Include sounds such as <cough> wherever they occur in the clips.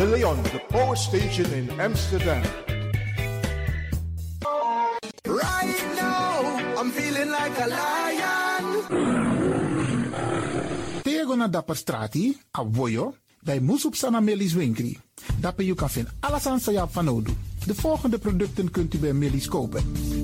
De Leon, de power station in Amsterdam. Right now, I'm feeling like a lion. Tego na dapper strati, a voyo, Bij Moesop Sana Melis Winkri. Daarbij je kan vinden alles aan Sayap van. De volgende producten kunt u bij Melis kopen.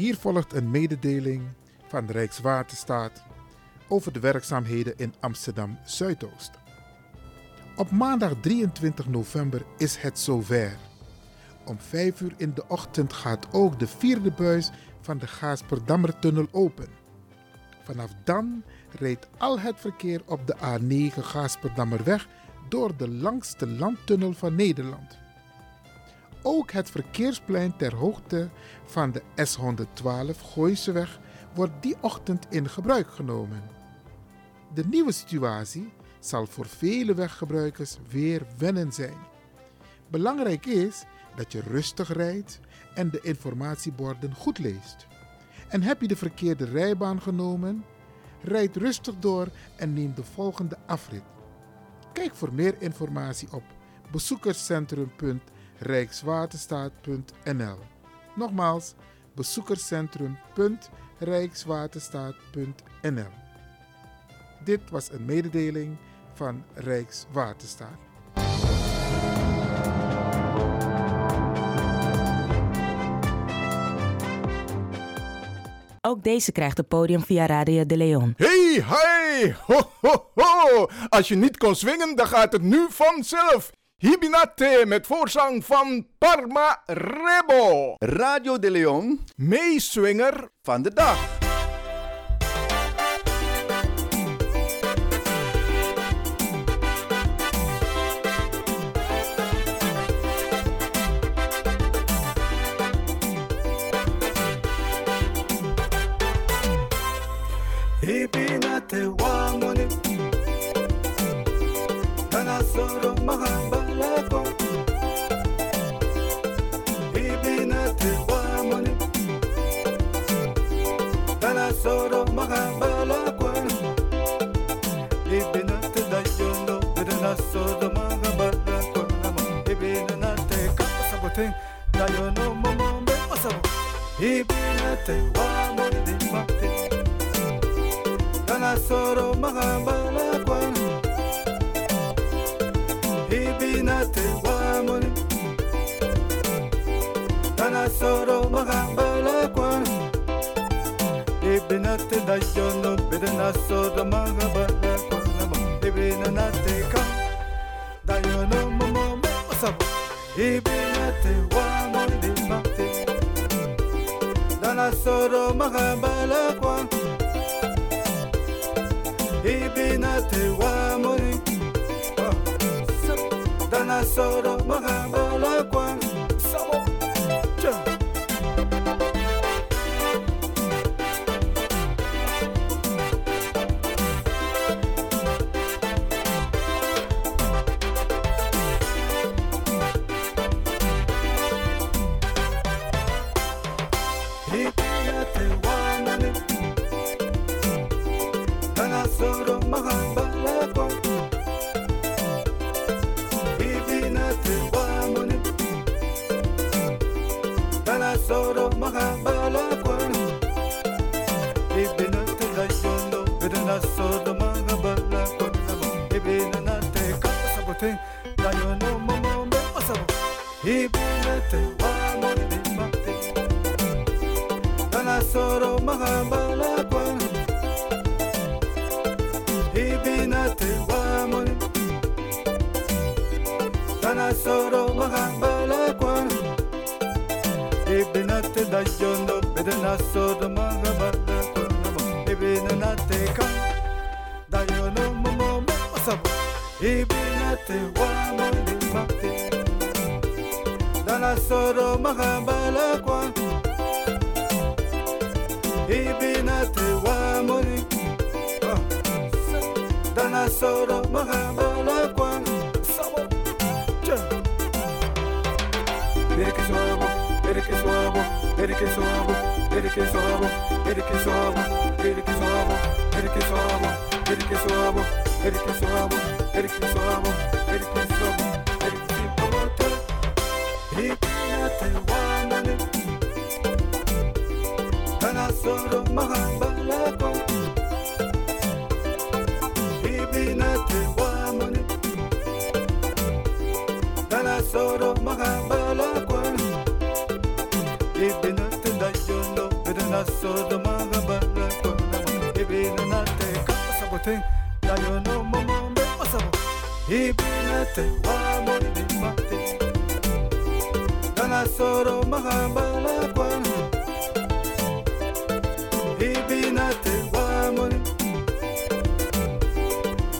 Hier volgt een mededeling van de Rijkswaterstaat over de werkzaamheden in Amsterdam Zuidoost. Op maandag 23 november is het zover. Om 5 uur in de ochtend gaat ook de vierde buis van de Gaasperdammertunnel open. Vanaf dan rijdt al het verkeer op de A9 Gaasperdammerweg door de langste landtunnel van Nederland. Ook het verkeersplein ter hoogte van de S112 Gooiseweg wordt die ochtend in gebruik genomen. De nieuwe situatie zal voor vele weggebruikers weer wennen zijn. Belangrijk is dat je rustig rijdt en de informatieborden goed leest. En heb je de verkeerde rijbaan genomen? Rijd rustig door en neem de volgende afrit. Kijk voor meer informatie op bezoekerscentrum.rijkswaterstaat.nl. Nogmaals, bezoekerscentrum.rijkswaterstaat.nl. Dit was een mededeling van Rijkswaterstaat. Ook deze krijgt het podium via Radio de Leon. Hey, hey, ho, ho, ho. Als je niet kon swingen, dan gaat het nu vanzelf. Hibinate met voorzang van Parma Rebo. Radio de Leon, meeswinger van de dag. Hipinate no mamambe masama ibinate wamundi mate nalasoro magambala kwanu ibinate wamundi nalasoro magambala kwanu ibinate dajono bidinasoro magambala kwanu ibinate ka soro magabalakwa ibinate wa muri. Oh. Dana soro Kanasoro magambalakwan Ibinate dayondo Bedanasodo magabalakwan Ibinate kan Dayono momomo osabo Ibinate wamo dimbate Danasoro magabalakwan Ibinate wamo dimbate Danasoro magabalakwan que sobo, ele que sobo, ele que sobo, ele que sobo, ele que sobo, ele que sobo, ele que sobo, ele que sobo, ele que sobo, ele que sobo, ele que أنا صار مهما soda manga banga kona ibina nate kasabo ten dayo no momo me osabo ibina te wa mondi mate dana soro manga banga kona ibina te wa mondi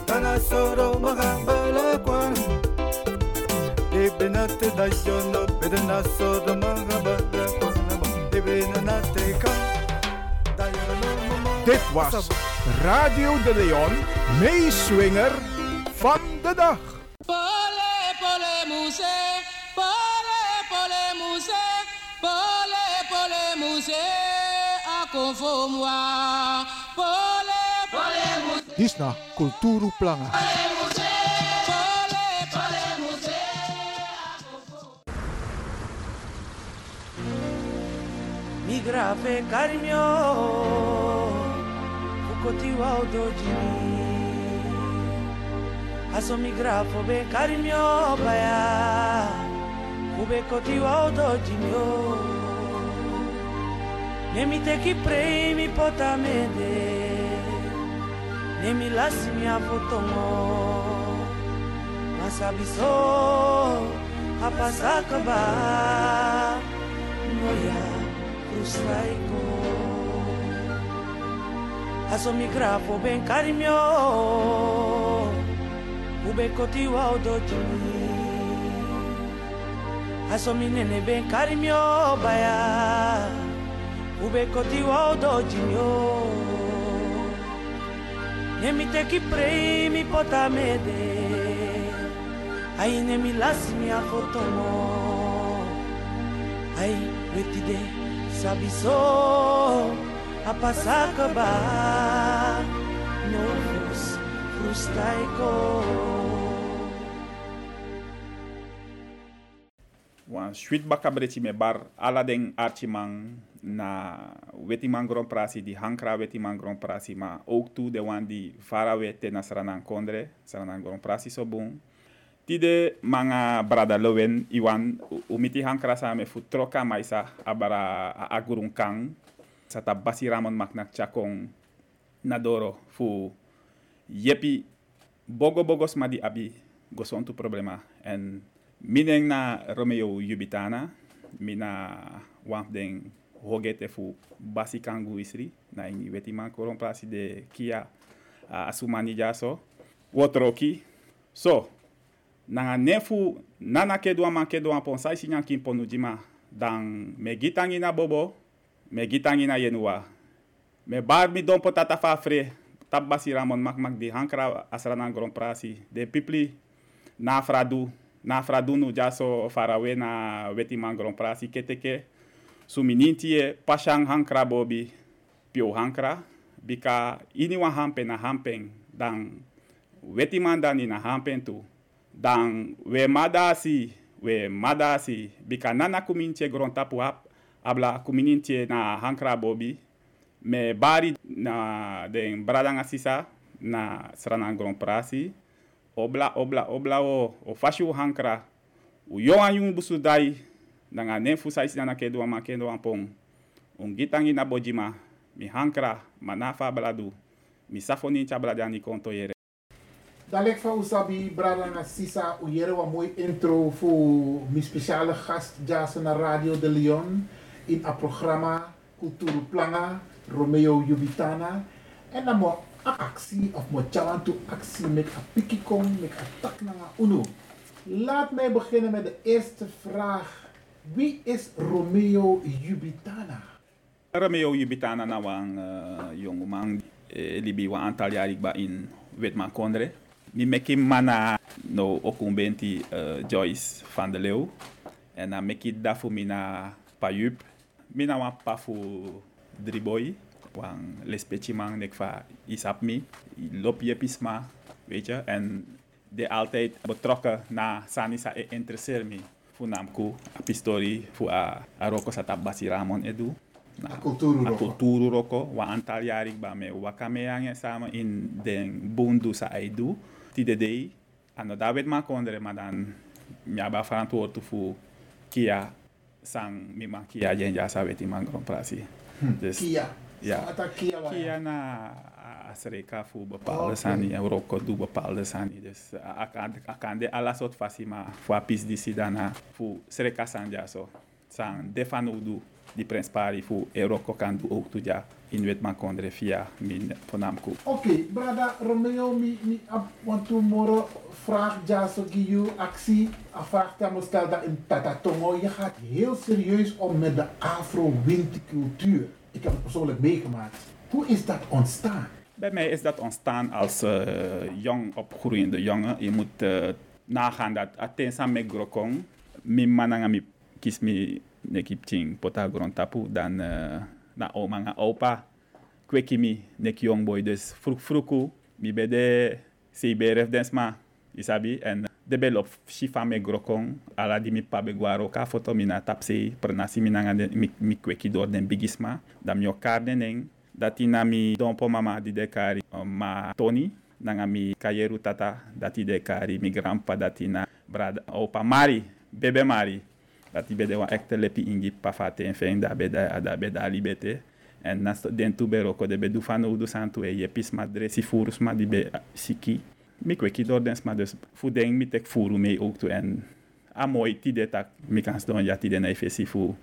dana soro manga banga kona ibina te dayo no bedana soda manga banga Dit was Radio de Leon, meeswinger van de dag. Pole, pole, muse, pole, pole, muse, pole, pole, muse, ako moi. Pole, pole, muse. Dis na Kulturu Planga. grave carimio, Fukoti waudo jini Aso mi grafo be carmio baya Fube koti waudo jinio Nemi te ki premi potamede Nemi lasi mi afotongo Masabiso Apasakaba Noya ba, noya frustraiko. Aso mi grafo ben carinho, ube koti wa odojini. Aso mi nene ben carinho baya, ube koti wa odojini o. Nemi teki prei mi potamede, ai nemi lasi mi afotomo. Ai wetide sabi so a frustaiko. wan sweet bakabreti me bar ala den archimang na wetiman grand prasi di hankra wetiman grand prasi ma ook toe de wan di farawe te na saranan kondre saranan grand prasi so bun tide manga brada lowen iwan umiti hankra sa me fu troka maisa abara agurun kang sata basi ramon maknak chakong nadoro fu yepi bogo bogos ma di abi gosontu problema en mineng na Romeo Yubitana, mina wamp den hogete fu basi kangu isri, na ini weti man de kia uh, asumani jaso, wotroki. So, nanga nefu nana kedwa man pon sai sinyan ponu dan me gitangi na bobo, me gitangi na yenua. Me bar mi don potata fa fre, ramon mak mak di hankra asranan gron prasi, de pipli na fradu, na fradunu jaso farawe na weti mangron prasi keteke sumininti e pashang hankra bobi pio hankra Bika ini wan hampen na hampen. Dan weti man dan in a hampen tu. Dan we madasi, we madasi. Bika nana kuminche gron tapu ap. Abla kuminche na hankra bobi. Me bari na den bradanga sisa na srana gron prasi. Obla, obla, obla o, o fashu hankra. U yon an yung busu dai. Nanga nen fusa isi na kedo ama kendo ampong. Un gitangi na bojima. Mi hankra, manafa bladu. Mi safoni chabladani konto yere. Dalek van Usabi, Brada Sisa, Uyere, een mooi intro voor mijn speciale gast, Jason Radio de Leon, in het programma Culturo Planga, Romeo Jubitana. En dan moet actie, of moet jawan actie met een pikikong, met een tak naar UNO. Laat mij beginnen met de eerste vraag. Wie is Romeo Jubitana? Romeo Jubitana na wang uh, jongeman eh, libi wa aantal jaar in Witman Kondre. Mi meki mana no okumbenti uh, Joyce van der Leeuw. En dan meki dafu mina payup. Mina wan pafu driboy. Wang lespeci man nek va isap mi. Lop je pisma, weet je. En de altijd betrokken na sanisa e interesseer mi. Funamku, a pistori, fu a, a roko sa tabasi Ramon edu. Na, culturo a roko. culturo roko. Wa antal jarik ba me wakame yange samen in den bundu sa aidu. Ti de dei. Ano David ma kondre maar dan mi aba verantwoord fu kia sang mi man kia jenja sa weti man prasi. Hmm. Dus, Kia. Ja. Ata Kia. Kia na asreka fu bepaalde Oké. sani en roko du bepaalde sani. Dus akan akan de ala soort fasi ma fu apis di sidana fu sreka sanja so. Sang defano du di prins pari fu e roko kan du ook in wet man kondre via min ponamku. Oké, brada Romeo, mi, mi ab, want to moro vraag Jaso Giyu actie. Die me stelt dat in Tatatongo. Je gaat heel serieus om met de Afro-windcultuur. Ik heb het persoonlijk meegemaakt. Hoe is dat ontstaan? Bij mij is dat ontstaan als eh, jong opgroeiende jongen. Je moet eh, nagaan dat atensa me grokong, mi mananga mi kis mi neki ting pota grond tapu dan eh, na oma nga opa kweki mi neki young boy dus vroeg vroegu mi bede CBRF densma isabi en de bel op shifa me grokong ala di mi ka foto mi na tapse mi nanga de, mi, mi kweki door den bigisma dan mi okar deneng dati na mi dompo mama di dekari ma Tony nanga mi kayeru tata dati dekari mi grandpa dati na brada opa Mari bebe Mari dati bede wa ekte lepi ingi pafate en fen da beda da beda libete en nas den tu bero ko de bedu fano udu santu e ye pis ma dresi furus ma di be siki mi kweki door dens ma dus fu mi tek furu mee ook toe en a mooi tide tak mi kans don ja fu.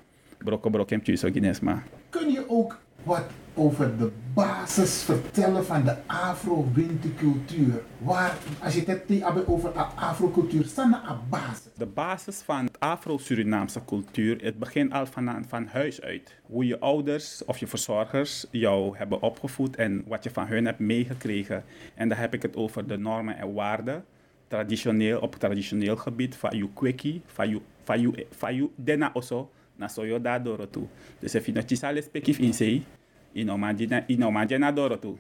Broko brokem tjuso gines ma Kun je ook wat over de basis vertellen van de Afro-windcultuur? Waar, als je het hebt over de Afro-cultuur, staan een basis. De basis van het Afro-Surinaamse cultuur, het begint al van, van huis uit. Hoe je ouders of je verzorgers jou hebben opgevoed en wat je van hun hebt meegekregen. En dan heb ik het over de normen en waarden. Traditioneel, op traditioneel gebied, van je kweki, van je, van je, van na soyo da doro tu. Dus if je nog chisale spekif in sei, in na doro tu.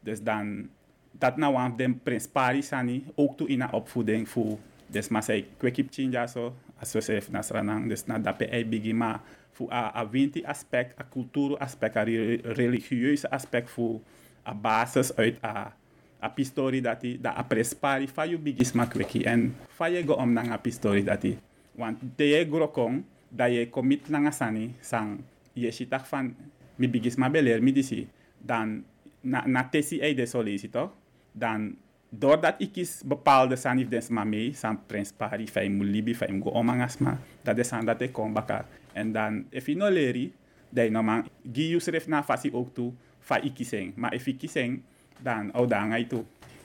Dus dan, dat nou aan den prins pari sani, ook toe in de opvoeding voor dus maar zij kwekip chinja zo, als we zeggen nasranang, dus na dape ei bigi ma voor a, a winti aspect, a cultuur aspect, a re- religieuze aspect voor a basis uit a a pistori dati da a prespari fa you bigis ma kweki en fa je go om nang a pistori dati want de je grokong da je commit nanga sani sang je shitak van mi bigis ma beler mi disi dan na, na tesi ei de solicito dan doordat ik is bepaalde sanif des ma mee, san prins pari, fai mu libi, fai mu go omangas ma, dat is aan dat ik kom baka. En dan, if je no leri, dan no man, gi you schrijf na fasi ook toe, fa iki sing. Maar if iki sing, dan, oh dan ga je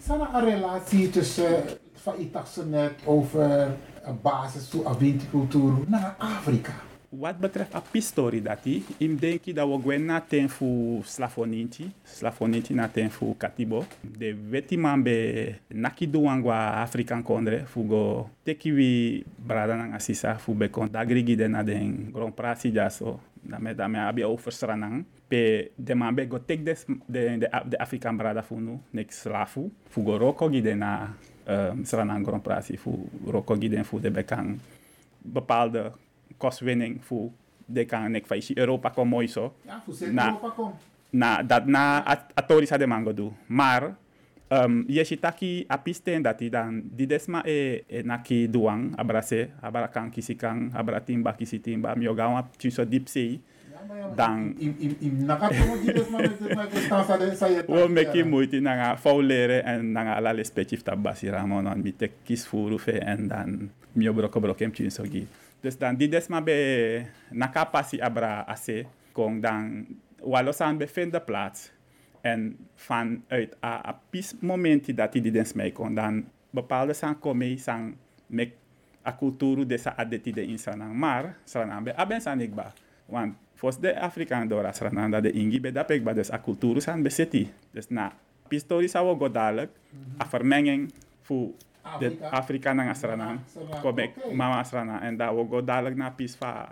Zijn er een relatie tussen, van je net over basis toe aan windcultuur naar Afrika? Wat betreft a pistori dati, im denki dat we gwen na ten fu slafoninti, slafoninti na ten fu katibo. De weti man be naki duangwa Afrikan kondre, fu go teki wi brada nang asisa, fu be kon dagrigi de na den grand prasi jaso. Dame dame abi overstranang. Pe de man be go tek des, de, de, de Afrikan brada fu nu, nek slafu, fu go roko gi na um, Grand Prix, fu roko gi den de bekang bepaalde kostwinning voor de kan ik van Europa kom mooi zo. Ja, voor zeker Europa kom. Na dat na atorisa de mango do. Maar um, je shitaki apisten dat die dan di desma e, e naki duang abrase abra kan kisi kan abra timba kisi timba mi ogawa tinso deep sea. Dan <laughs> wo meki moeite nanga fauleren en nanga alale specif tabasi ramon on mi tek kis furu fe en dan mi obroko brokem tinso gi. Dus dan die desma be nakapasi abra ase kong dan walosan bevinden plaats. En vanuit a, a pis momenti dat die den smee kon dan bepaalde san kome san mek a kulturu desa adeti de insanang mar sanang be aben san ikba. Want fos de Afrikaan dora sanang da de ingi be dapek ba des a kulturu san beseti. Dus na pistori sa wo godalek a vermenging fu de Afrika nang asrana. Okay. mama asrana. En daar we go dadelijk naar pis van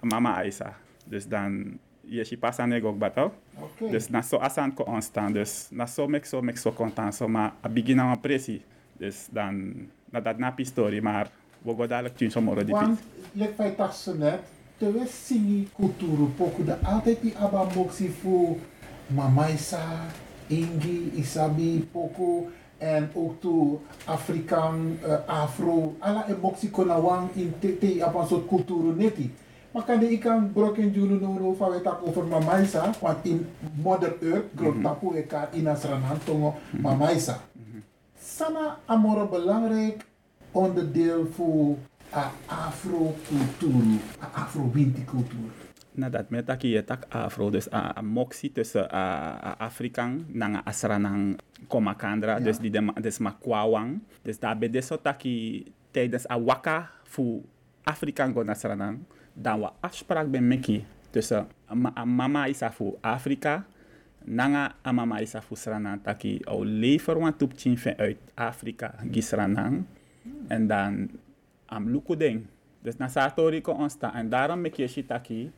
mama Aisa. Dus dan je pas aan ook bato okay. dus na so asan ko onstaan dus na so mek so mek so content so maar a begin na presi. Dus dan na dat na pistori maar we go dadelijk tien so moro di Want lek fai tasso net te we singi kulturu poku da altijd die aba moksi fu mama Isa Ingi Isabi poku en ook toe Afrikaan, uh, Afro, alla emotie kona wang in tete op een soort cultuur neti. Maar kan de ikan broken julu no no van het over mamaisa, want in Mother Earth grond tapu eka in asranan tongo mamaisa. Sana amore belangrijk onderdeel voor a Afro cultuur, a Afro winti cultuur. Nadat met taki je tak afro dus a, a moxie tussen a, a Afrikaan nanga asranang komakandra ja. dus die de dus ma kwawang. Dus daar bij deso taki tijdens a waka fu Afrikaan go nasranang dan wa afspraak ben meki. Tussen a, mama isa fu Afrika nanga a mama isa fu sranang taki o lever wan tup chin uit Afrika gisranang en dan am lukudeng dus na satori ko onsta. En daarom mek je shitaki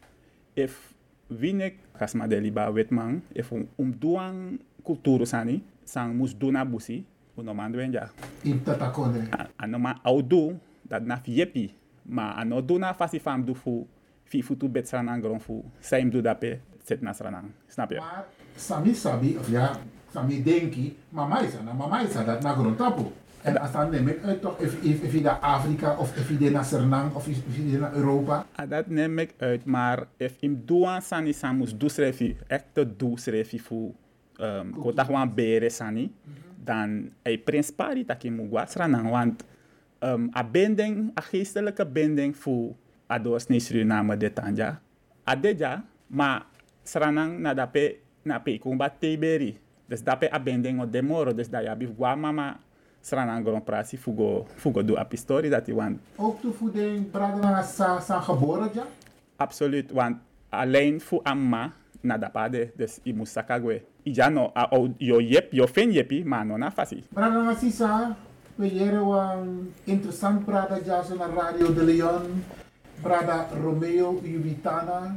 if winek kasma de liba wetman if um, um duang kulturu sani sang mus duna busi uno mando enja in tatakone ano ma au du dat na yepi ma ano duna fasi fam du fu fi fu tu bet sanang gron fu saim du dape set na sanang snap je maar sami sabi of ja sami denki mama isa na mama isa dat na gron tapu en als dan neem ik uit toch, of je naar Afrika of of je naar Suriname of of je naar Europa? Ah, dat neem ik uit, maar if im doan sani samus du schrefi, echt du schrefi fu um, kota bere sani, dan ei prins pari taki mugwa Suriname, want um, a binding, a geestelijke binding fu ados ni Suriname de tanja, adeja, maar Suriname na dape na pe kumba teberi, dus dape a binding o demoro, dus da ya bif mama Sranang Grand Prix fugo fugo do a story dat hij want. Ook de brada sa sa geboren ja? Absoluut, want alleen voor amma na pade dus i musakagwe. Ija no a o yo yep yo fen yepi maar no na fasi. Brada na sisa we jere wan interessant brada ja so na Radio de Leon. Brada Romeo Jubitana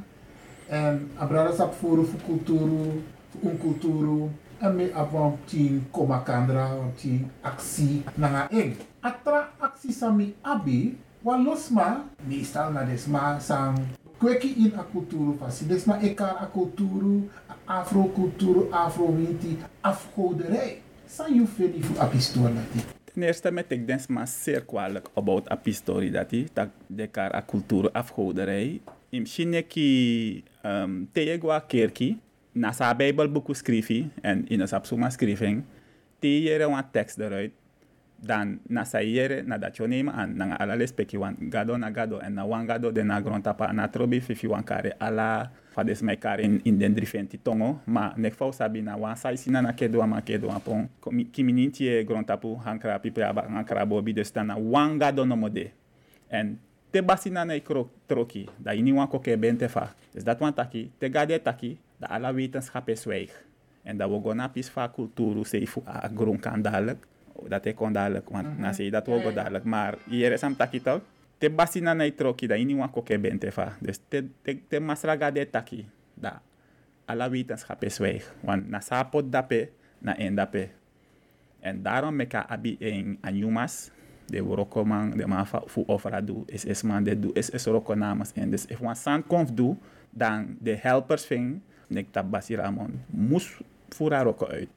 en a brada sap voor voor culturu, voor un culturu en me avon ti komakandra ti aksi nanga eng. Atra aksi sami abi wan losma meestal na desma sang kweki in a kulturu fasi. Desma ekar a kulturu, afro kulturu, afro winti, afgoderij. You feli fu apistor nati. Ten eerste met ik denk maar zeer kwalijk about a pistori dat hij dat de kar a cultuur afgoderij. In Chineki um, teegwa kerki na sa Bijbelboek schrijven en in sapsuma schrijving, te jere een tekst eruit, dan na sa jere na dat je nemen aan, na ala speki wan gado na gado en na wan gado de na grond tapa na trobi fifi wan kare ala fades mai kare in, in den drifenti tongo, ma nek fau sabi na wan sa isina na kedo ma kedo pon, kiminiti e grond tapu hankra pipe aba hankra bobi, dus dan wan gado no mode. En te basina na ikro troki, da niet wan koke bente fa. Dus dat wan taki, te gade taki, da alle wetenschap is zwijg. En dat we gaan pis van cultuur, zei a groen kan dadelijk. Dat ik kon dadelijk, want mm -hmm. na zei dat we dadelijk. Maar hier is hem taki toch? Te basina na troki, da je niet wan koke bente fa. Dus te, te, te masra gade taki, da alle wetenschap is zwijg. Want na sapot dape, na endape. En daarom meka abi in anyumas, de roko man de man fu ofra do is is man de do is is roko namens en dus if one san konf do dan de helpers ving nek tabasi ramon. Mus fura roko uit.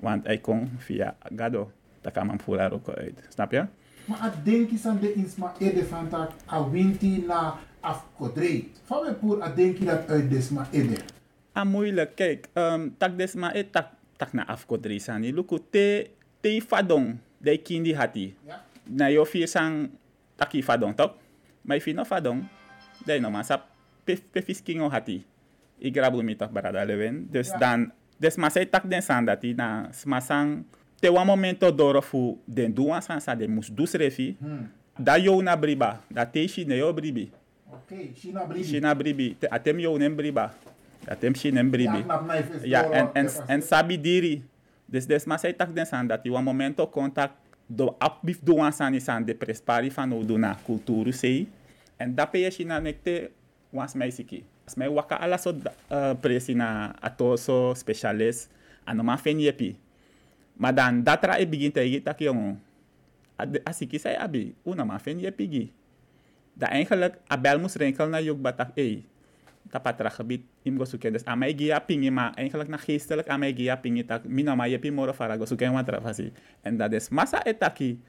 Want hij kon via gado da kan man fura roko uit. Snap je? Maar a denki san de insma ede van tak a winti na afkodre van we poer a denki dat uit desma ede a moeilijk kijk um, tak desma e tak tak na afkodre sani luku te te fadong de kindi hati. Ja. Na yo fi sang taki fadong tok? Mai fi no fadong dai no masa pe pe fiskingo hati i grabu mi tok barada leven. Dus ja. dan des masai tak den san dati na smasang te wa momento doro fu den duan san sa de mus dus refi hmm. da yo na briba. Da te shi ne yo bribi. Okay shi na bribi. Shi na bribi. Te atem yo nem briba. Atem shi nem bribi. Ja en en en sabi diri. Des des masai tak den san dati wa momento contact do apbif sani san de prespari van o do na kulturu sei en dape ye shina nekte wans mai siki as mai waka ala so uh, presi na ato so specialist ano ma fen yepi maar dan datra e begin te gi tak jongen asiki sai abi? Una ma fen yepi gi? Da eigenlijk abel moest renkel na juk batak ei tapatra gebied im go suken dus amai gia pingi maar eigenlijk na geestelijk amai gia pingi tak. Mina ma yepi moro fara go suken watra fasi. En dat is masa etaki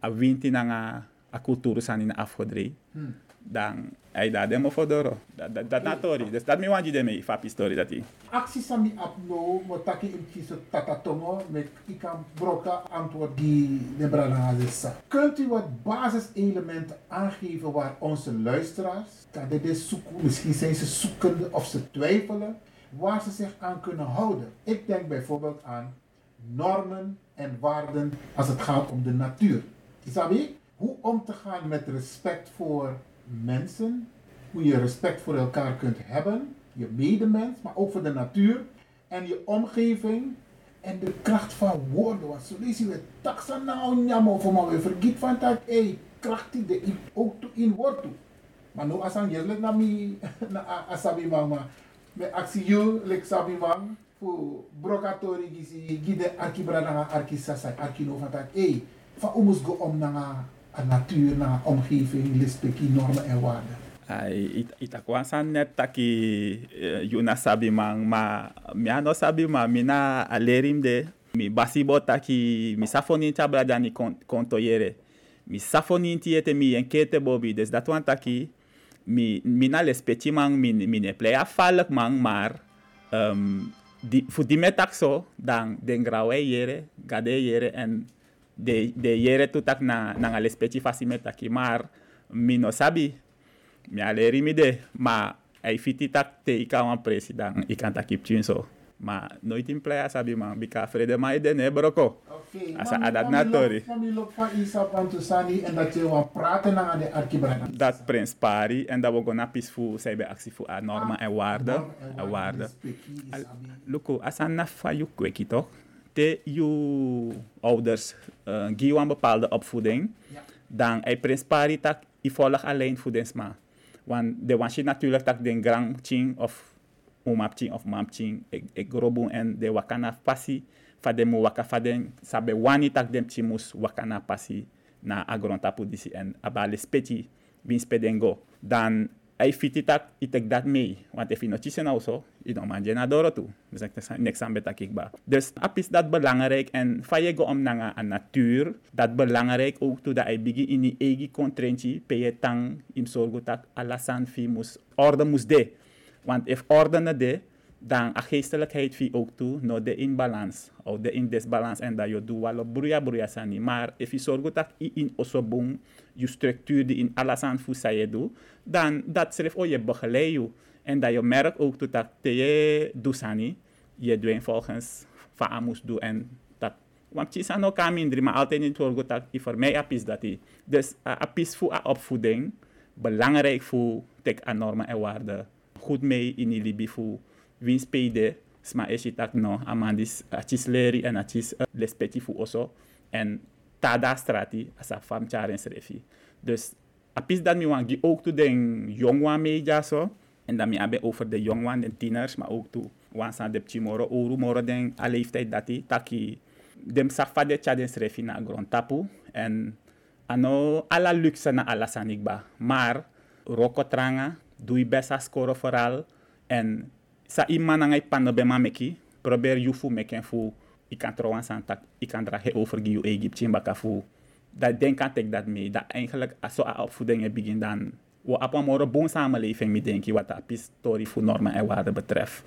a winti na nga a kulturu sani na afgodri hmm. Dan ai da demo fodoro dat dat dat natori dus dat mi wanji de me fa pistori dati aksi sami apno mo taki im kiso tatatongo met ikam broka antwoord die de brana zessa kunt u wat basiselementen aangeven waar onze luisteraars kan dit zoeken misschien zijn ze zoekende of ze twijfelen waar ze zich aan kunnen houden. Ik denk bijvoorbeeld aan normen en waarden als het gaat om de natuur. Isabi, hoe om te gaan met respect voor mensen, hoe je respect voor elkaar kunt hebben, je medemens, maar ook voor de natuur en je omgeving en de kracht van woorden. Want zo lezen we taxa nou nyamo voor maar we vergiet van dat, hé, kracht die de ook in woord toe. Maar nu als je na mi <laughs> na asabi mama, me actie je lek sabi man voor brokatori gisi gide arkibra na arkisasa arkino van dat, hé, van omus go om na a natuur, na omgeving, lispeki, normen en waarden. Ai, itakuwa san net taki uh, yuna sabi mang ma mi ano sabi ma mina alerim de mi basibo taki mi safoni tabla dani konto yere mi safoni tiete mi enkete bobi des dat wan taki mi mina lespeti mang mi mi ne playa falk mang mar um, di fu di metakso dan den grawe yere gade yere en de, de yere tu tak na, na ngale speci fasime taki mar mi no sabi. Mi aleri mi de ma ai fiti tak te ika wan president ikan takip tjun so. Ma nooit in playa sabi ma bika frede ma ide ne broko. Okay, asa adat na tori mami lok fa isa pantusani en dat je wan praten na de arkibrana. Dat prins pari en dat we gona pisfu sai be aksi fu a norma en waarde en waarde luko asan na fa yu kweki toch te je ouders uh, geven een bepaalde opvoeding, ja. dan hij prins tak i volg alleen voedingsma. Want de je natuurlijk tak den grand ching of umap of mam ching ik e grobu en de wakana pasi fa de waka fa den sabe wani tak dem chimus wakana pasi na agrontapu disi en abale speti bin spedengo dan ai fiti tak itek dat mee. Want if je notitie nou zo, je dan man je naar doro toe. Dus ik niks aan beta kikba. Dus ap is dat belangrijk en van je om naar een natuur, dat belangrijk ook toe dat je begin in die eigen contrentje, pe je tang im zorgo tak alasan fi mus orde mus de. Want if orde na de, dan a geestelijkheid ook toe, no de in balans, of de in en dat je doet wel bruya bruya sani. Maar if je zorgo tak i in osobung, je structuur die in fu sa je doet, dan dat schrijf oh je begeleid je. En dat je merkt ook toe dat je doet je doet volgens van amus doen en dat. Want je zijn ook aan minder, maar altijd niet hoor dat je voor mij apis dat. Dus uh, apis voor opvoeding, belangrijk voor tek aan normen en waarden. Goed mee in die libi voor winst payde, sma je tak no, amandis achis leri en achis uh, lespeti voor oso. En tada strati, as a fam charen srefi. Dus, apis dat mi wan gi ook to den jongwan media zo. En dan mi abe over de jongwan, de tieners, maar ook to wan san dep chimoro, oru moro den a leeftijd dati, taki dem safa de chaden srefi na grond tapu. En ano ala luxe na ala sanigba. Maar, roko tranga, doe best a score vooral. En sa iman na ngai pano bema meki, probeer yufu meken fu ik kan trouwens aan tak, ik kan dragen over Gio Egypt, Chimbaka fu. Dat denk ik tek dat mee. Dat eigenlijk als zo opvoeding begin dan. We op morgen boon samenleving mee denken wat dat historie voor normen en waarden betreft.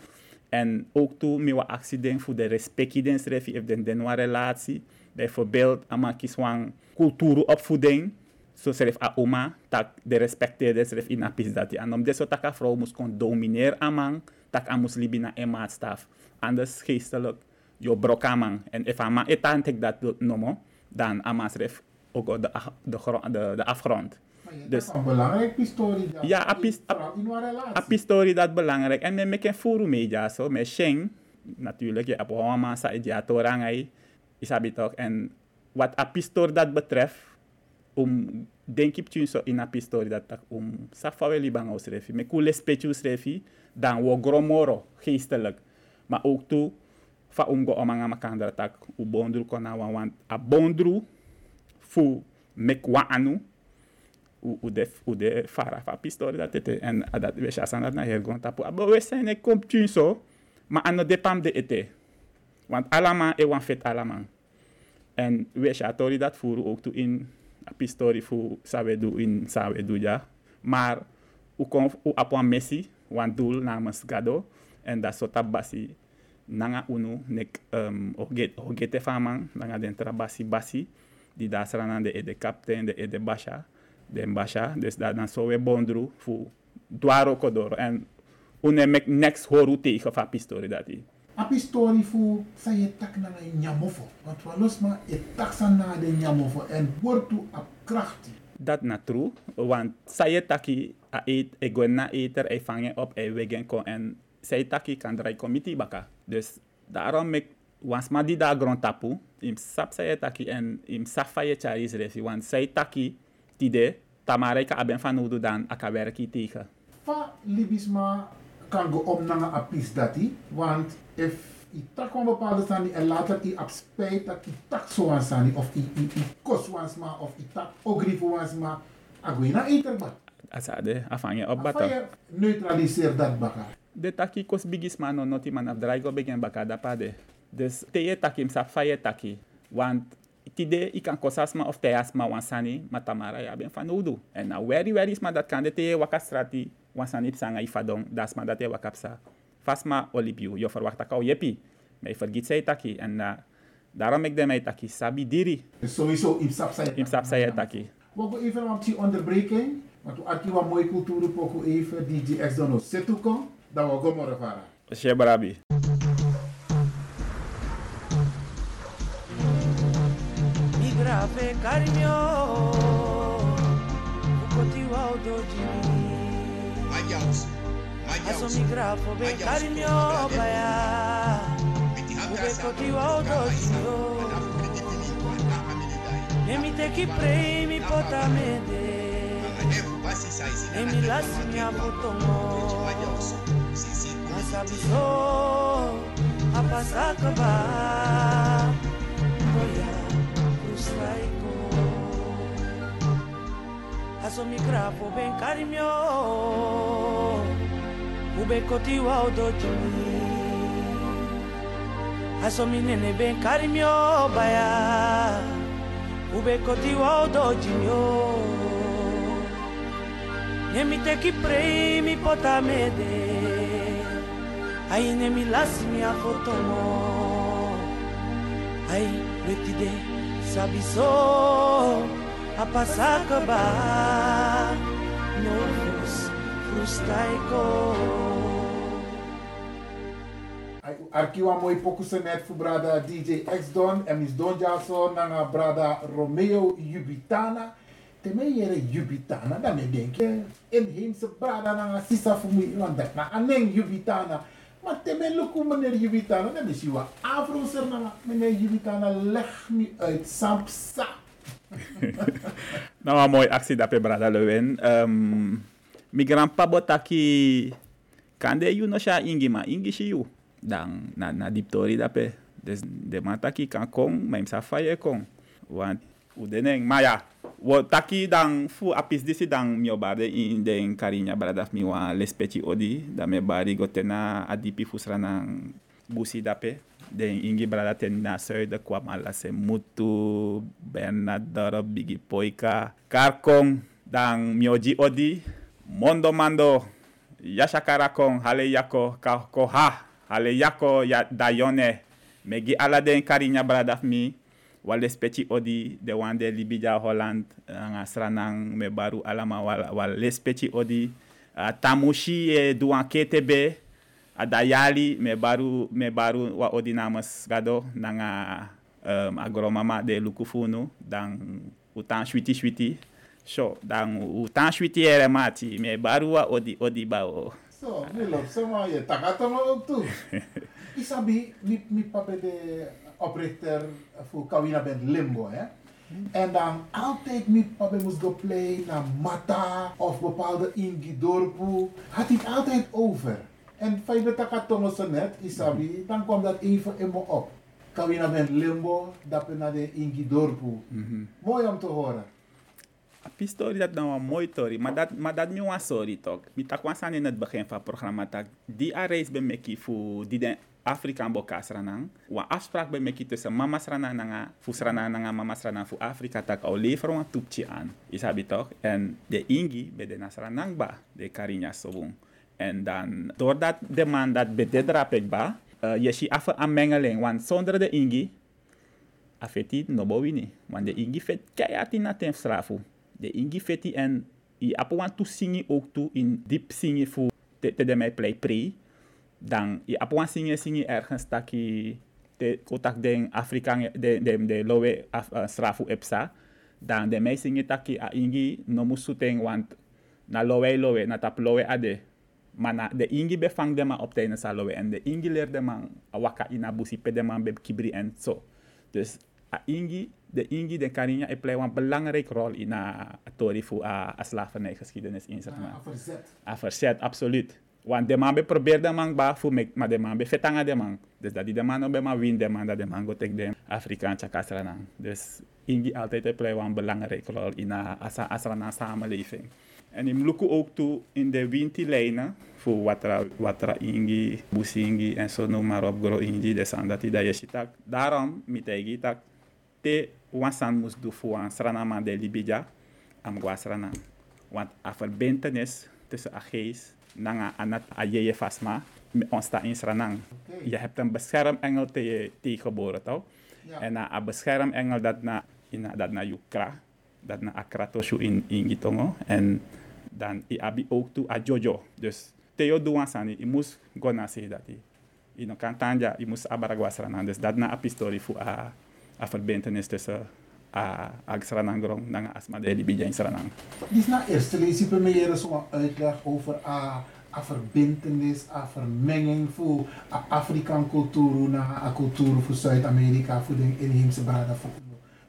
En ook toe met wat accident voor de respect den schrijf je den den relatie. Bijvoorbeeld aan kiswang cultuur opvoeding. Zo schrijf a oma dat de respecteerde schrijf in apis dat. En om deze tak vrouw moest kon domineren aan tak aan moest libina en maatstaf. Anders geestelijk je brokamang. En if ama etan tek dat nomo, dan ama schrijf ook de, de, de, de afgrond. Dus, dat een belangrijk historie. Dat ja, apis, historie dat belangrijk. En met mijn furu media zo, met Sheng, natuurlijk, je hebt allemaal sa idea torangai, isabi toch. En wat apistor dat betreft, om denk ik zo in apistori dat tak om safawe libang aus refi, me kule spechu refi, dan wo gromoro geestelijk, maar ook toe fa umgo omanga makandra tak u bondru kona wan want a bondru fu mek wa anu u, u, de, u de fara fa pistori dat ete en dat we chasan dat na hergon tapu. Abo we zijn e kom so maar ano depam de ete. Want alama e wan fet alama. En we chatori dat furu ook toe in a pistori fu sawe du in sawe du ja. Maar u kon u apwan messi wan doel namens gado en dat so tabasi nanga unu nek um, oget ogete faman nanga den basi basi di da sranan de ede captain de ede basha den basha dus da dan so bondru fu dwaro kodoro en une mek next horu tegen fa pistori dati. A pistori fu sa tak na nyamofo. Want wa losma e tak na de nyamofo en wortu a krachti dat na want ye taki a eet e gwenna e fange op e wegen ko en zij taki kan draai committee baka. Dus daarom ik was maar die daar grond tapu, im sap zij taki en im safa je charis want zij taki tide, tamara ka aben van udu dan aka werki tegen. Fa libisma kan go om nanga apis dati, want if i tak een bepaalde sani en later i ab spijt dat i tak zo aan sani of i, i, i kos of i tak ogrifu wansma, agoina eterba. Asade, afanje op bata. Afanje neutraliseer dat baka de taki kos bigis mano noti man af draigo begen bakada pade. Dus te ye taki msa faye taki. Want tide i kan kosasma of te asma wansani matamara ya ben fanudu. En na very very sma dat kan de te ye wakastrati wansani psanga ifadong dasma dat ye wakapsa. Fasma olipiu yo verwacht kau yepi. Maar je vergiet zij taki. En uh, daarom ik de mij taki sabi diri. Sowieso imsap saya. Imsap saya taki. We gaan even op die onderbreking. Want we hebben een mooie cultuur poku even. DJ X Dono Setuko. Dan we gaan maar varen. Sheikh Barabi. Migrave carinho, o cotiwa o doji. Aso mi grafo be kari mi oba ya Ube koti que odojo Emi teki prei mi pota mede Emi lasi mi apotomo Asabiso apasakaba Koya kustaiko Aso mi grafo ben kari mi odojimi Aso minene ben carimio baya Ube kotiwa odojimi Nemite ki prei mi potamede Ai ne mi lasci mia foto no Ai vetide sabi so Arkiwa mooi pokusen net voor brada DJ X Don en mis Don Jaso nanga brada Romeo Jubitana teme yere jubitana dan me denk. Je inheemse brada na sisa fumi want dat na aneng jubitana maar teme luku meneer jubitana dan is je afro ser na meneer jubitana leg nu uit sampsa <laughs> nou, een mooie actie dat we brada Lewin. Um, mi grandpa botaki kande you no sha ingi ma ingi shi you. Dan na na diptori dape. Dus de man taki kan kong, maar hem sa faye kong. Want u deneng, maar ja, wo taki dan fu apis disi dan mi obade in den karinya brada mi wa lespeci odi, da me bari gotena adipi fusra busi dape. Den ingi brada ten na zuiden kwam ala se mutu, Bernadoro, Bigi Poika, Karkong, dan mioji odi, Mondo Mando, Yashakara kong, hale yako, ko ha, hale yako ya dayone, megi ala den karinya brada mi, wale speci odi de wande libija Holland, nga sranang me baru alama wal, wale odi, uh, tamushi e duan ketebe, ada yali me baru wa odi namas gado nanga agromama de lukufunu dan utan shwiti shwiti so dan utan shwiti ere mati me baru wa odi odi bao so <laughs> mi lop sama je takatama ook toe isabi mi mi pape de oprichter voor Kawina Band Limbo hè En dan altijd met papa moest go play naar Mata of bepaalde Ingidorpu. Had hij het altijd over. En het zo net, isabi, dan kwam dat even in me op. Kawina ben limbo, dat naar de Ingidorpu. Mooi om te horen. A story dat nou een mooie story, maar dat, maar dat nu een sorry toch. Ik tak was in het begin van het programma dat die a reis ben meki voor die den Afrika bokas ranang. Wa afspraak ben meki tussen mama ranang nanga, fu ranang nanga mama ranang voor Afrika tak au lever een toepje aan. Isabi toch? En de ingi bij de nasranang ba, de karinya sobung. En dan, doordat de man dat bededrapik ba, uh, je ziet af een mengeling. Want zonder de ingi, afeti no bowini. Want de ingi vet keihard in dat strafu. De ingi feti en i apo want to singi ook toe in diep singi fu te, te de mij play pre. Dan i apo want singi singi ergens taki te kotak den Afrikaan de de de lowe af, uh, strafu epsa. Dan de mij singi taki a ingi no musuteng want na lowe lowe na tap lowe ade mana de ingi bevang de man op tijdens aloe en de ingi leerde man waka ina busi pe de man be kibri en zo. Dus a ingi, de ingi de karinya e play een belangrijke rol in a tori fu a, a slavernijgeschiedenis in zeg maar. A verzet. A verzet, absoluut. Want de man be probeer de man ba fu mek, maar de man be fetanga de man. Dus dat die de man be ma win de man dat de man go tek de Afrikaanse kasranang. Dus ingi altijd play een belangrijke rol in a asa asrana samenleving. En ik look ook toe in de wintilijnen voor watra, watra ingi, busingi en zo noem maar op, gro ingi, de san dat hij dat je Daarom, met hij tak, te wansan moest doen voor een sranama de libija, am guasrana. Want a verbintenis tussen a geest, nanga anat a je fasma, ons sta in sranang. Je hebt een beschermengel te je tegengeboren, toch? Ja. En a beschermengel dat na, in, dat na yukra, dat na akratoshu in, in gitongo. En dan i abi ook toe a jojo. Dus teo duan sani, i mus gona se dat i. I no kan tanja, i mus abaragwa sranan. Dus dat na a pistori fu a, a verbintenis tussen a, a sranan grong nanga asma de libija in sranan. Dus na eerste mij hier zo'n uitleg over a, a verbintenis, a vermenging voor Afrikaan cultuur na a cultuur voor Zuid-Amerika, voor de inheemse brada voor.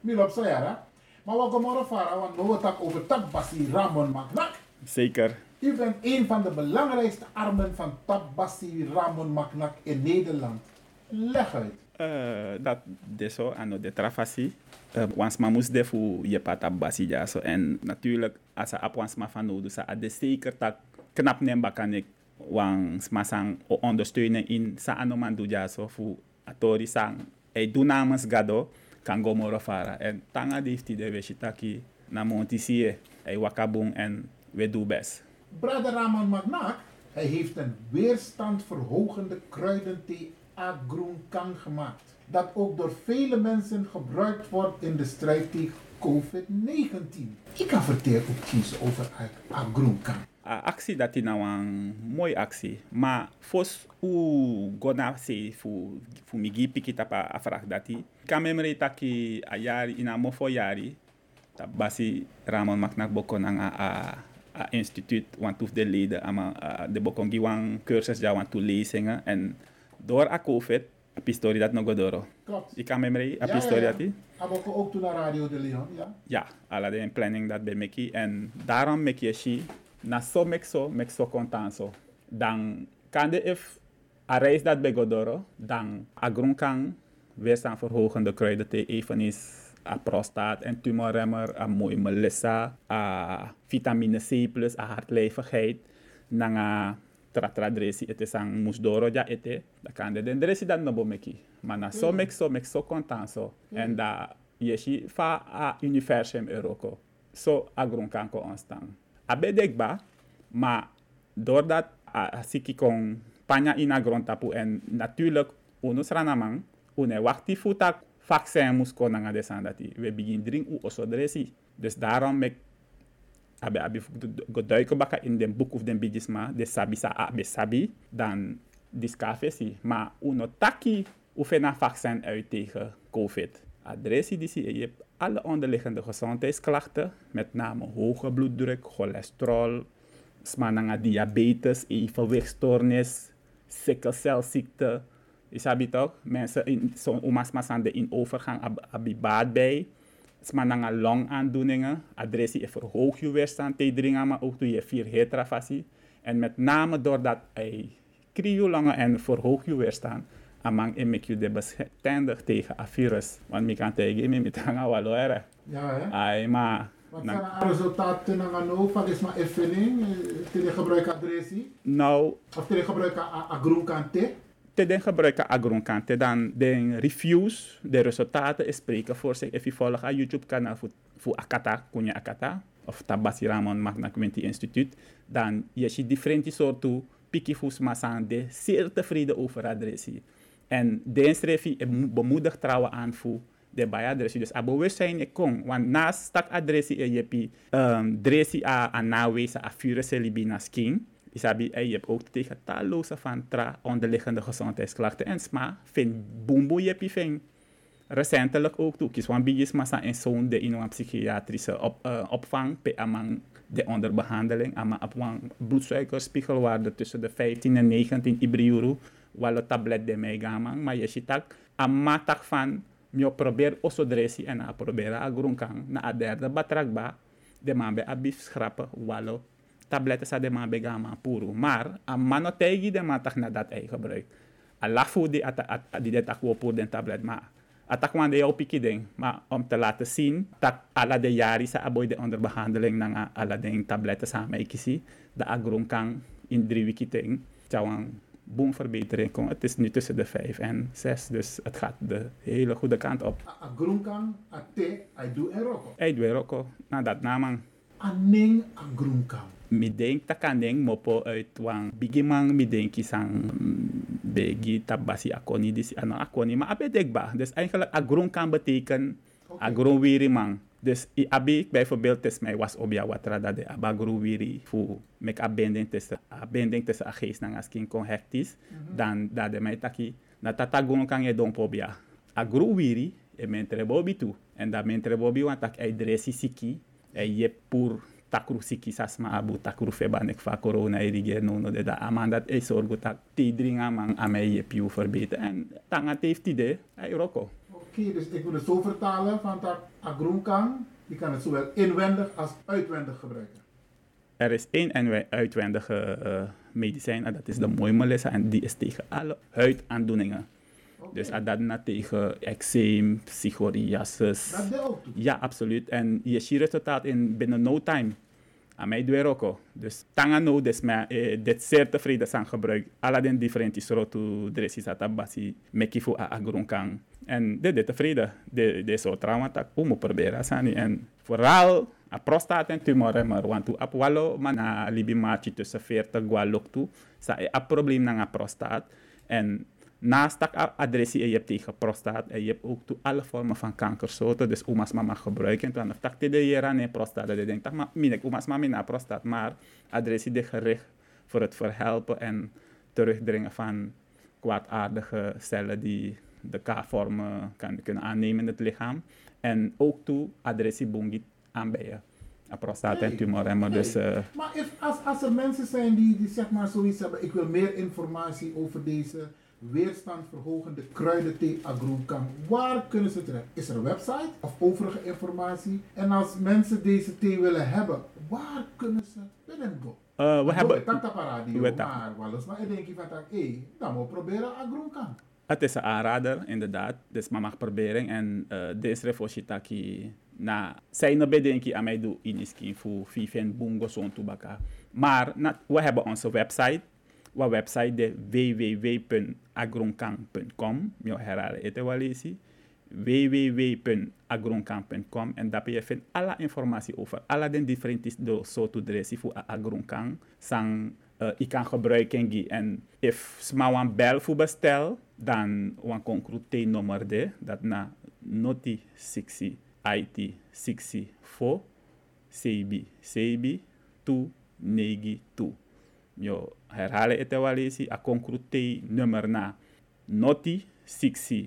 Milop zo ja, maar wat gemorgen varen, want we het over Tabbasi Ramon Magnak. Zeker. U bent een van de belangrijkste armen van Tabbasi Ramon Magnak in Nederland. Leg uit. Uh, dat deso ano de trafasi. Uh, wans ma moest defu je pata basi ja so en natuurlijk als a wans ma van nodig sa de zeker dat knap nem bakanik wans ma sang o ondersteunen in sa ano man do ja fu atori sang e do namens gado kan fara en tanga difti de weshitaki na montisie e wakabung en we do best. Brother Ramon Magnak, hij heeft een weerstandverhogende kruidenthee Agroen kan gemaakt. Dat ook door vele mensen gebruikt wordt in de strijd tegen COVID-19. Ik kan vertellen ook iets over Agroen kan. A actie dat is nou een mooie actie. Maar fos u gona se fu fu migi piki tapa a vraag dat i. Kan memre taki a jari ina mofo jari. Dat basi Ramon Maknak bokon ang a, a, a instituut, want de leden a, de bokon giwang cursus ja want lezingen en door a COVID, a pistori dat no godoro. Klopt. Ik kan me mee, a Ja, pistori ja, dat ja. die? Aboko ook toen naar Radio de Leon, ja? Ja, ala de planning dat bij Mickey. En daarom mek je si, na so mek so, mek so kontan so. Dan kan de if a reis dat bij Godoro, dan a groenkang weerstand verhogende kruiden te even is a prostaat en tumorremmer, a mooi melissa, a vitamine C plus, a hartlijvigheid, nanga tratra dresi ete sang musdoro ja ete, da kan de den dresi dat no bo meki. Maar na so mek so, mek so kontan so. En da yeshi fa a universum euroko. So a groenkang ko onstang. A bedekba, maar doordat a, a siki kon panya ina grondtapu en natuurlijk unus ranamang, une wakti futak vaccin mus ko nanga desan dati. We begin drink u oso dresi. Dus daarom mek abe abi go duiken baka in den boek of den bigisma de sabi sa abe sabi dan si. Maar uno taki oefena vaccin uit tegen COVID. Adressie die je alle onderliggende gezondheidsklachten, met name hoge bloeddruk, cholesterol, smananga diabetes, evenwichtstoornis, sikkelcelziekte. Je sabi toch? Mensen in zo'n oma's in overgang abi baat bij. Smananga longaandoeningen. Adressie is verhoog je weerstand tegen maar ook doe je vier hetrafassie. En met name doordat hij krio longen en verhoog je weerstand. Amang en make you de bestendig tegen a virus. Want ik kan tegen me met hanga ere. Ja, hè? Maar... Wat zijn de resultaten van is maar invulling, tili gebruik adressie, Nou, of tili gebruik a, a groen? Te den gebruiken agronkante dan de reviews, de resultaten spreken voor zich. If je volgt aan YouTube kanaal voor, voor Akata, Kunya Akata, of Tabasi Ramon Magna Quinty Instituut, dan je ziet differente soorten pikifus masan de zeer tevreden over adressie. En de schrijf bemoedigt trouwen aan voor de bij adressie. Dus bewustzijn ik kom, want naast stak adressie je hebt um, dressie a a nawezen a virussen libina skin. Isabi, je hebt ook tegen talloze van tra onderliggende gezondheidsklachten en sma. Vind boemboe je vind recentelijk ook toe. Kies wan bigis massa en zo'n de in psychiatrische op, uh, opvang pe amang de onderbehandeling ama op wan bloedsuikerspiegelwaarde tussen de 15 en 19 ibriuru walo tablet de megamang maar je ziet ook ama tak van mio probeer osodresi en a probeer a na a derde batrakba de man be abif schrappen walo tabletten sa de man be gama puro maar a mano tegi de man tak na dat ei gebruik a lafu di at, at, at, di de tak wo pour den tablet maar atak wan de piki ding maar om te laten zien dat ala de jari sa aboy de onderbehandeling ng a- ala de tabletten sa may kisi da a grunkang in drie wiki ting tjawang boom verbetering kom. Het is nu tussen de 5 en 6, dus het gaat de hele goede kant op. A groen kan, a te, a do en roko. Hey, doe ook al. Nou, dat namang. A ning a groen kan. Mi denk takaning mopo uit wang bigimang mi denki sang mm, begi tabasi akoni disi ano akoni maar abe dekba. Dus eigenlijk agron kan betekenen agron wiri mang. Dus i abi bijvoorbeeld tes mij was obia watra dat de abagro wiri fu mek abending tussen abending tussen a geest nang askin kon hectis dan dat de mij taki na tata gon kan je don pobia. Agro wiri e mentre bobi tu en da mentre bobi want tak ai dresi siki e je pur takru siki sasma abu takru feba nek fa corona erige no no de da amandat e sorgo tak ti dringa ame je piu verbeteren en tangat heeft idee ai roko. Oké, dus ik wil het zo vertalen van dat a groen kan, je kan het zowel inwendig als uitwendig gebruiken. Er is één en uitwendige eh, medicijn en dat is de mooie melissa en die is tegen alle huidaandoeningen. Dus ah, dat na tegen eczeem, psoriasis. Dat ook toe. Ja, absoluut. En je ziet resultaat in binnen no time. Aan mij doe ook. Dus tanga no des me eh, dit zeer tevreden zijn gebruik. Alle den differenti soorten dressis atabasi mekifu a agrunkang. En dit is tevreden. De de zo trauma tak umu proberen sani en vooral a prostaat en tumoren maar want tu ap walo man a libi machi tussen 40 gwalok tu sa e a probleem na a prostaat en naast adressie en je hebt tegen prostaat en je hebt ook toe alle vormen van kankersoorten dus oma's mama gebruiken en dan of tak te de ne prostaat dat je denkt maar minek oma's mama na prostaat maar adressie de gericht voor het verhelpen en terugdringen van kwaadaardige cellen die de K-vormen kan, kunnen aannemen in het lichaam. En ook toe adressie bungit aan bij je. Een prostata en tumorremmer. Dus, uh, maar if, als, als er mensen zijn die, die zeg maar zoiets hebben, ik wil meer informatie over deze weerstandverhogende kruidenthee agrocam. Waar kunnen ze terecht? Is er een website of overige informatie? En als mensen deze thee willen hebben, waar kunnen ze binnen go? Uh, we hebben... Dat radio, we maar wel eens maar ik denk van, hé, dan moet proberen agrocam. Het is een aanrader, inderdaad. Dus maar mag proberen. En uh, deze refositaki na zijn bedenken aan mij doen in iskin voor viven bungo zo'n. Maar we hebben onze website. Wa website de www.agronkang.com. Mio herhalen het wel www.agronkang.com en daar je vindt alle informatie over alle de differente soorten dressie voor agronkang. Sang uh, ik kan gebruiken en if wan bel voor bestel dan wan concrete nummer de dat na noti 60 IT 64 CB CB 2 negi 2 yo herhalen het wel eens a concrete nummer na noti 60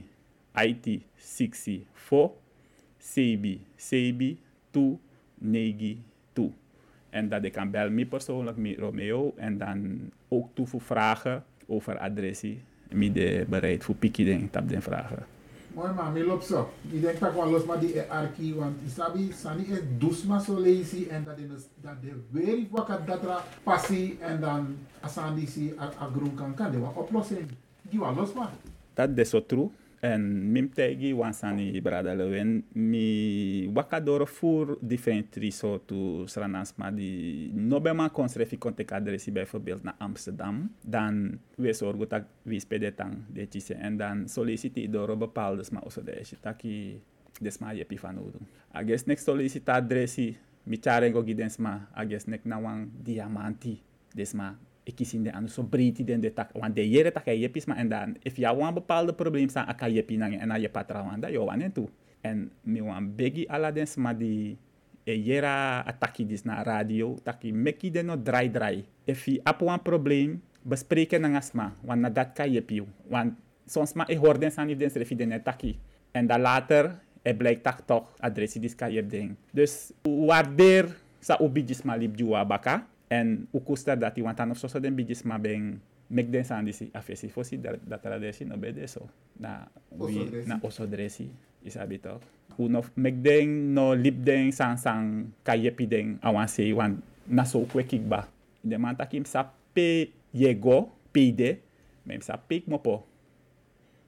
IT 64 CB CB 2 negi 2 en dat ik kan bellen, mij persoonlijk, met Romeo. En dan ook toe vragen over adressie. Ik ben bereid voor pikkie denk de vragen. Mooi man, ik loop zo. Ik denk dat wel los maar die arki, want isabi sani is dusma so lazy en dat is dat de wakker dat er passie en dan asandi si agroen kan kan, die wat oplossing. Die wat los maar. Dat is zo true. En mim tegi wansani brada lewen mi wakadoro fur differenti soorten sranans maar die nobema konsrefi kontek adressi bijvoorbeeld naar Amsterdam. Dan we zorgen dat we spelen tang de tise. En dan solliciteer door bepaalde maar also de taki desma je van nodig. Ages next solicita adressi mi charengo gidensma. Ages nek na diamanti desma ikisinde anu so briti den de tak wan de yere tak yepis ma en dan if ya wan bepaalde probleem sa aka yepi nang en aye patra wan da yo wan en tu en mi wan begi ala den sma di e yera ataki dis na radio taki meki den no dry dry if i ap wan probleem bespreken nang asma wan na dat ka yepi wan soms ma e hoor den san if den srefi den taki en dan later e blijkt tak toch adressie dis ka yep ding. Dus waardeer sa ubi dis ma lip juwa baka en kusta dat i wantan of so den bigis ma ben mek den san disi afesi. Fosi da da tradisi no bede so na wi na oso dresi isabi to u no mek den no lip den san san kayepi den awan se wan na so kwe kikba. De man takim sa pe yego pide mem sa pik mo po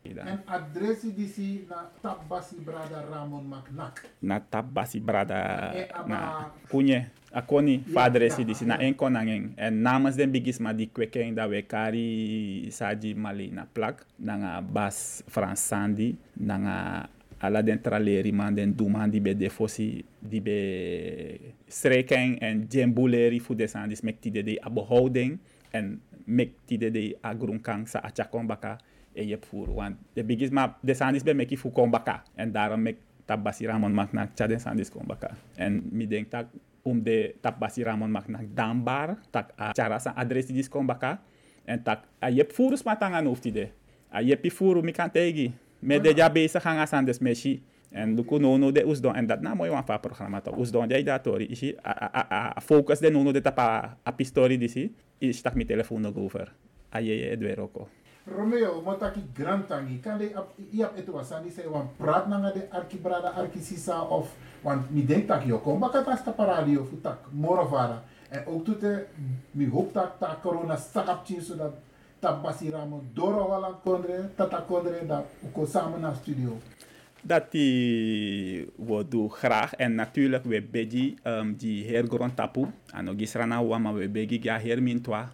en adresi disi na Tabasi Brada Ramon Macnak. Na Tabasi Brada na Punye. Akoni fadresi disi na en konangeng. En namens den bigisma di kwekeng da we kari saji mali na plak. Nanga bas fransandi. Nanga ala den traleri man den duman di be defosi di be streken en jembuleri fu desan dis mek tide de abohouding en mek tide de agrunkang sa achakon baka e je voer. Want de bigis maar de sandis bij meki voor kombaka. En daarom mek tabasi ramon mak nak cha de sandis kombaka. En mi denk tak om de tabasi ramon mak nak dambar tak a cara sa adres dis kombaka. En tak a je voer smatangan hoeft de. A pi voer mi tegi. Me de ja bezig gaan meshi. En duku nono de usdon en dat na mooi wan fa to usdon de datori isi a a a focus de nono de tapa a pistori disi is tak mi telefoon nog over. A je je. Romeo, motaki grantangi, kan de iap etu wasani say wan praat nanga de arki brada arki sisa of want mi denk tak yo kom baka tas ta radio fu tak moravara en ook toete mi hoop tak ta corona sakap chin zodat tak basiramo doro wala kondre tata kondre da uko samen naar studio. Dat die we doen graag. En natuurlijk we begi um, die heer grond tapu. Ano gisrana wama we begi ja heer mintwa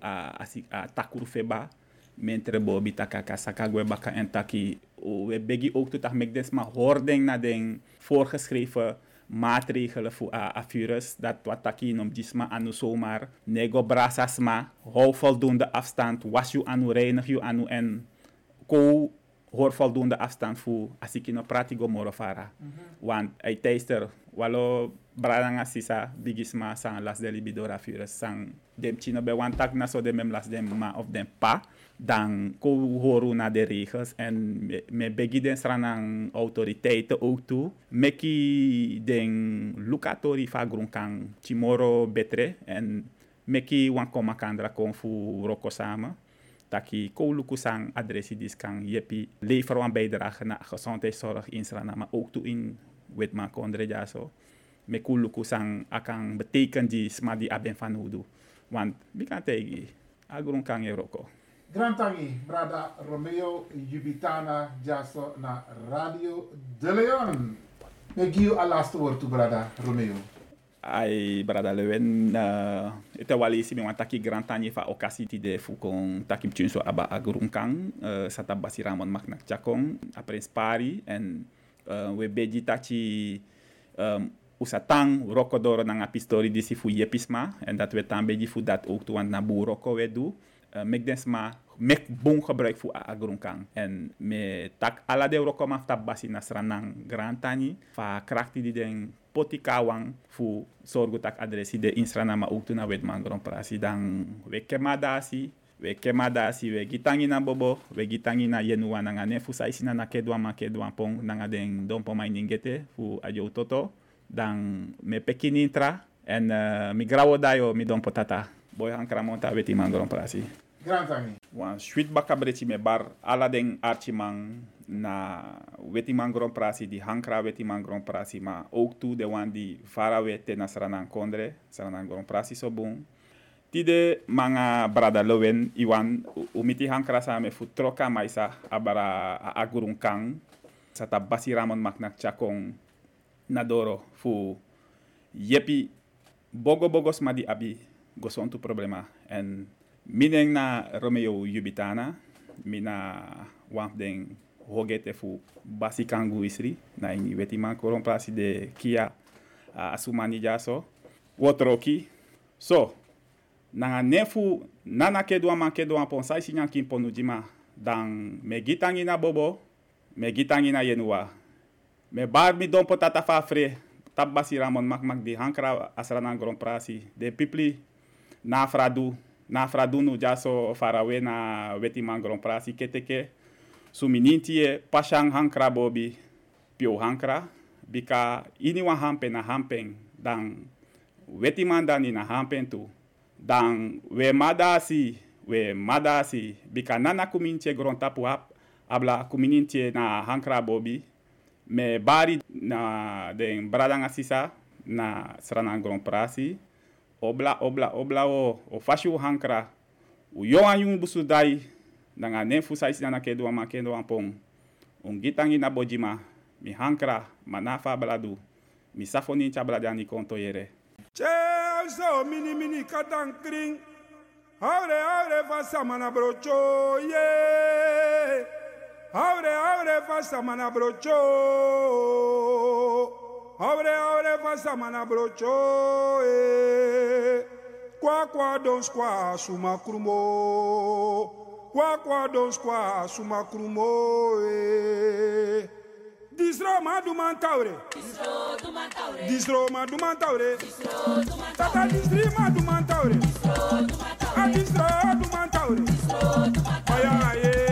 a, a takuru feba mentre bobi takaka sakagwe baka en taki we begi ook tot mek des maar hoording na den voorgeschreven maatregelen voor a, a virus dat wat taki nom disma anu zomaar nego brasasma hou voldoende afstand was je anu reinig je anu en ko hoor voldoende afstand voor als ik no pratigo morofara mm -hmm. want ai teister walo bradanga sisa bigisma san las de libidora virus san dem chino be wan tak na so de mem las dem ma of dem pa dan horen naar de regels en me, me begi den sranang autoriteiten ook toe. Meki den lukatori fa grunkan timoro betre en meki wan koma kandra kon fu roko samen. Taki ko luku sang adressi dis kan jepi lever wan bijdrage naar gezondheidszorg in Srana, ook toe in Witma Kondre Jaso. Me ko luku sang akan beteken di sma di aben van hudu. Want bikan tegi agrun kan e roko. Grantangi, brada Romeo Jubitana Jaso na Radio De Leon. Ik geef al laatste woord toe, brada Romeo. ai brada lewen uh, ite wali si mi wan taki grand tanye fa okasi ti de fu kon taki so aba agurun kang uh, sata basi ramon mak nak chakong apres pari en uh, we beji tachi um, usatang roko doro nang apistori disi fu yepisma en dat we tan beji fu dat ook tuan na bu roko we du uh, mek desma mek bon gebruik fu agrun kang. En me tak ala de roko maf basi nasranang grand tani fa krakti di den poti kawang fu sorgu tak adresi de insrana ma uktu na wet mangron prasi. Dan we kemadasi we kemadasi we gitangi na bobo we gitangi na yenuwa na ngane fu saisi na kedwa ma kedwa pong na den dompo mai ningete fu ajo toto dan me pekini intra en uh, mi grawo dayo mi dompo boy hankra monta weti mangron prasi Grantangi. wan sweet bakabreti me bar ala den archimang na weti mangron prasi di hankra weti mangron prasi ma ook toe de wan di fara wete na saranan kondre saranan gron prasi so bun tide manga brada lowen iwan umiti hankra sa me fu troka maisa abara agurun kang sata ramon maknak chakong nadoro fu yepi bogo bogos ma di abi gosontu problema en mineng na Romeo Yubitana mina wamp den hogete fu basi kangu isri na ini weti man koron plasi de kia uh, asumani jaso wotroki so nanga nefu nana kedwa man kedwa pon sai sinyan kin ponu jima dan me gitangi na bobo me gitangi na yenua. Me bar mi don potata fa fre tab basi ramon mak mak di hankra asranan gron prasi de pipli na fradu na fradunu jaso farawe na weti mangron prasi keteke sumininti e pashang hankra bobi pio hankra bika ini wa hampen na hampen dan weti mandani na hampen tu dan we madasi we madasi bika nana kuminche gron tapu hap abla kumininti na hankra bobi me bari na den bradanga sisa na sranan gron prasi obla obla obla o. O fashi hankra. O yo ayun busu dai nanga ne fu sai sina ke do ma ke do ampong un gitangi na bojima mi hankra manafa baladu. Mi safoni cha baladani konto yere. Chezo mini mini katan kring. Aure aure fasa mana brocho ye Aure aure fasa mana brocho Abre, abre, faça mana brocho, eh. Qua, qua, dons, qua, suma crumo. Qua, qua, dons, qua, suma crumo, eh. Disro ma du mantaure. Disro du mantaure. Ma du mantaure. Tata disri ma du mantaure. Disro du mantaure. Disro du mantaure. Du mantaure. Eh.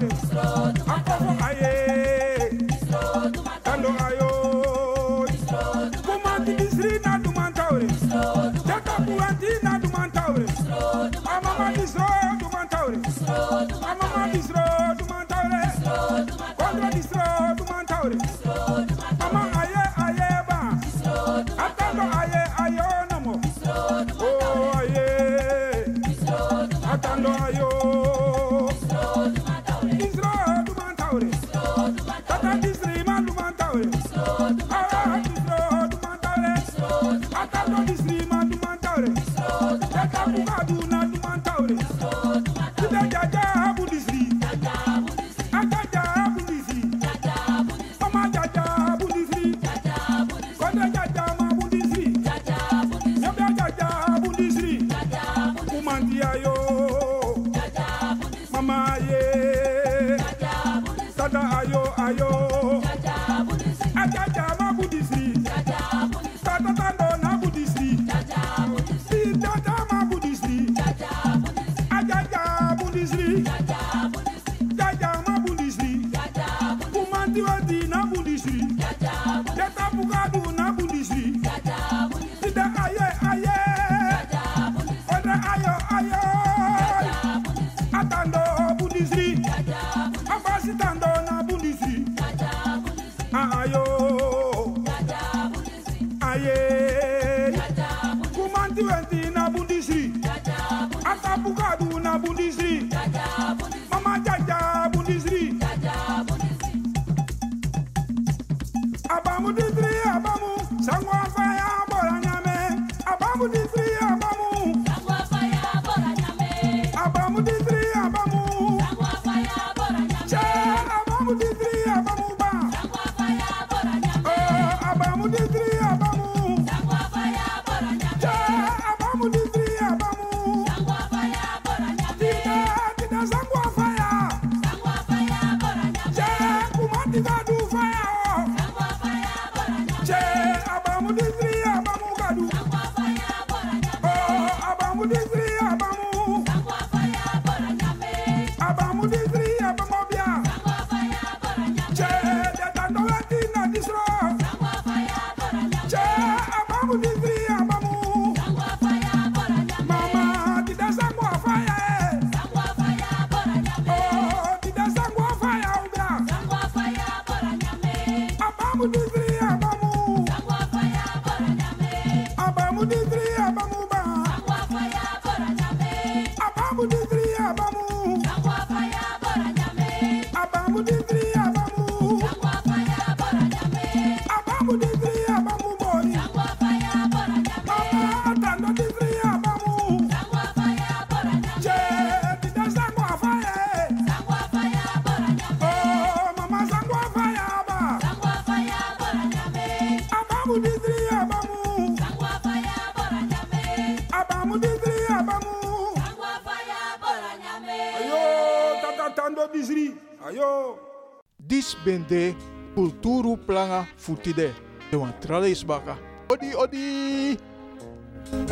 Du wildfire! Futide. Dewan trale is baka. Odi odi.